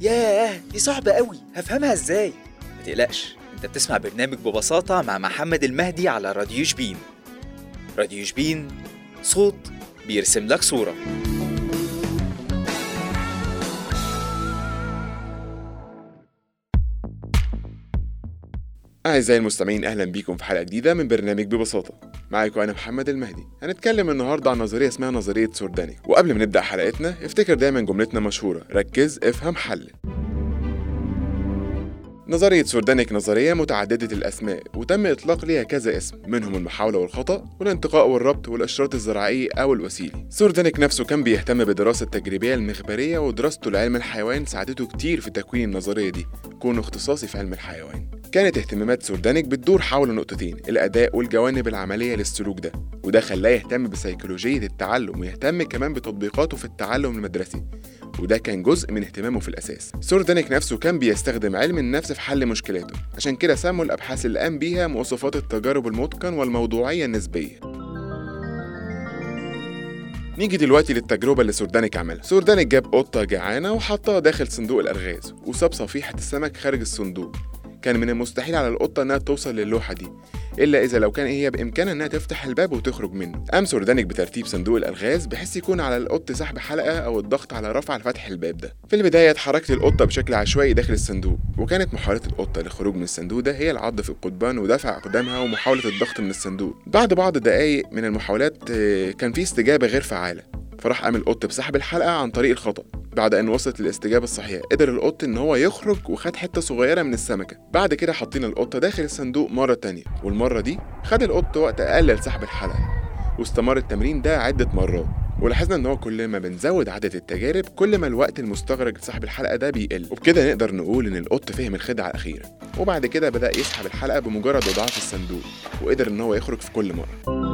ياه دي صعبة قوي هفهمها إزاي؟ ما تقلقش أنت بتسمع برنامج ببساطة مع محمد المهدي على راديو شبين. راديو شبين صوت بيرسم لك صورة. أعزائي المستمعين أهلا بيكم في حلقة جديدة من برنامج ببساطة. معاكم أنا محمد المهدي. هنتكلم النهاردة عن نظرية اسمها نظرية سوردانيك وقبل ما نبدأ حلقتنا افتكر دايما جملتنا مشهورة ركز افهم حلل نظرية سوردانيك نظرية متعددة الأسماء وتم إطلاق ليها كذا اسم منهم المحاولة والخطأ والانتقاء والربط والإشراط الذرائعي أو الوسيلي. سوردانيك نفسه كان بيهتم بدراسة التجريبية المخبرية ودراسته لعلم الحيوان ساعدته كتير في تكوين النظرية دي. كونه اختصاصي في علم الحيوان. كانت اهتمامات سوردانيك بتدور حول نقطتين الأداء والجوانب العملية للسلوك ده وده خلاه يهتم بسيكولوجية التعلم ويهتم كمان بتطبيقاته في التعلم المدرسي وده كان جزء من اهتمامه في الأساس. سوردانيك نفسه كان بيستخدم علم النفس في حل مشكلاته عشان كده سموا الأبحاث اللي قام بيها مواصفات التجارب المتقن والموضوعية النسبية. نيجي دلوقتي للتجربة اللي سوردانيك عملها. سوردانيك جاب قطة جعانة وحطها داخل صندوق الألغاز وساب صفيحة السمك خارج الصندوق. كان من المستحيل على القطة إنها توصل للوحة دي إلا إذا لو كان هي بإمكانها إنها تفتح الباب وتخرج منه. قام سوردانيك بترتيب صندوق الألغاز بحيث يكون على القط سحب حلقة أو الضغط على رافعة لفتح الباب ده. في البداية اتحركت القطة بشكل عشوائي داخل الصندوق وكانت محاولة القطة للخروج من الصندوق ده هي العض في القضبان ودفع أقدامها ومحاولة الضغط من الصندوق. بعد بعض دقايق من المحاولات آه، كان في استجابة غير فعالة. فراح قام القط بسحب الحلقة عن طريق الخطأ. بعد أن وصلت الاستجابة الصحيحة قدر القط إن هو يخرج وخد حتة صغيرة من السمكة. بعد كده حاطين القطة داخل الصندوق مرة تانية والمرة دي خد القط وقت أقل لسحب الحلقة. واستمر التمرين ده عدة مرات ولاحظنا إن هو كل ما بنزود عدد التجارب كل ما الوقت المستغرق لسحب الحلقة ده بيقل. وبكده نقدر نقول إن القط فهم الخدعة الأخيرة. وبعد كده بدأ يسحب الحلقة بمجرد وضعها في الصندوق وقدر إن هو يخرج في كل مرة.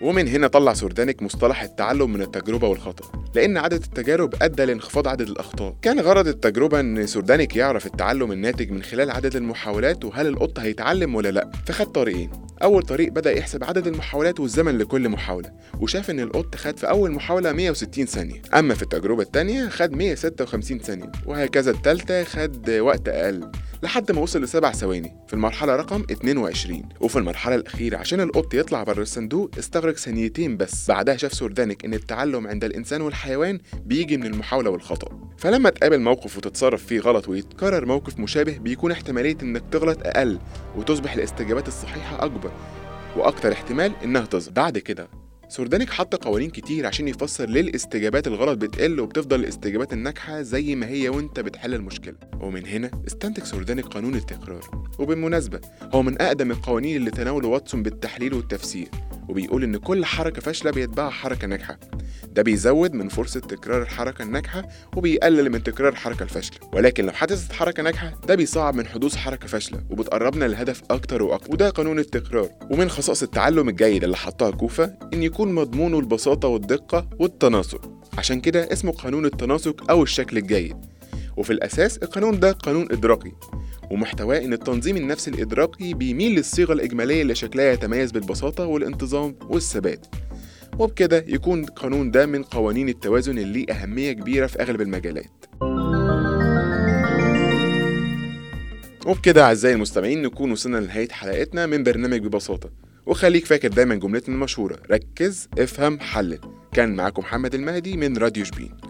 ومن هنا طلع سوردانيك مصطلح التعلم من التجربة والخطأ لأن عدد التجارب أدى لانخفاض عدد الأخطاء. كان غرض التجربة إن سوردانيك يعرف التعلم الناتج من خلال عدد المحاولات وهل القط هيتعلم ولا لأ. فخد طريقين. أول طريق بدأ يحسب عدد المحاولات والزمن لكل محاولة وشاف إن القط خد في أول محاولة 160 ثانية. أما في التجربة التانية خد 156 ثانية وهكذا التالتة خد وقت أقل. لحد ما وصل لسبع ثواني. في المرحلة رقم 22 وفي المرحلة الأخيرة عشان القط يطلع بره الصندوق استغرق ثانيتين بس. بعدها شاف سوردانيك إن التعلم عند الإنسان والحيوان بيجي من المحاولة والخطأ. فلما تقابل موقف وتتصرف فيه غلط ويتكرر موقف مشابه بيكون احتمالية إنك تغلط أقل وتصبح الاستجابات الصحيحة أكبر. وأكتر احتمال إنها تظهر. بعد كده سوردانيك حط قوانين كتير عشان يفسر ليه الاستجابات الغلط بتقل وبتفضل الاستجابات الناجحة زي ما هي وانت بتحل المشكلة. ومن هنا استنتج سوردانيك قانون التكرار. وبالمناسبة هو من أقدم القوانين اللي تناوله واتسون بالتحليل والتفسير. وبيقول إن كل حركة فاشلة بيتبعها حركة ناجحة. ده بيزود من فرصة تكرار الحركة الناجحة وبيقلل من تكرار الحركة الفاشلة. ولكن لو حدثت حركة ناجحة ده بيصعب من حدوث حركة فاشلة وبتقربنا للهدف أكتر وأكتر وده قانون التكرار. ومن خصائص التعلم الجيد اللي حطها كوفكا إن يكون مضمونه البساطة والدقة والتناسق. عشان كده اسمه قانون التناسق أو الشكل الجيد. وفي الأساس القانون ده قانون إدراكي. ومحتواه إن التنظيم النفسي الإدراكي بيميل للصيغة الإجمالية اللي شكلها يتميز بالبساطة والانتظام والثبات. وبكده يكون القانون ده من قوانين التوازن اللي ليه أهمية كبيرة في أغلب المجالات. وبكده أعزائي المستمعين نكون وصلنا لنهاية حلقتنا من برنامج ببساطة. وخليك فاكر دايما جملتنا المشهورة ركز افهم حلل. كان معاكم محمد المهدي من راديو شبين.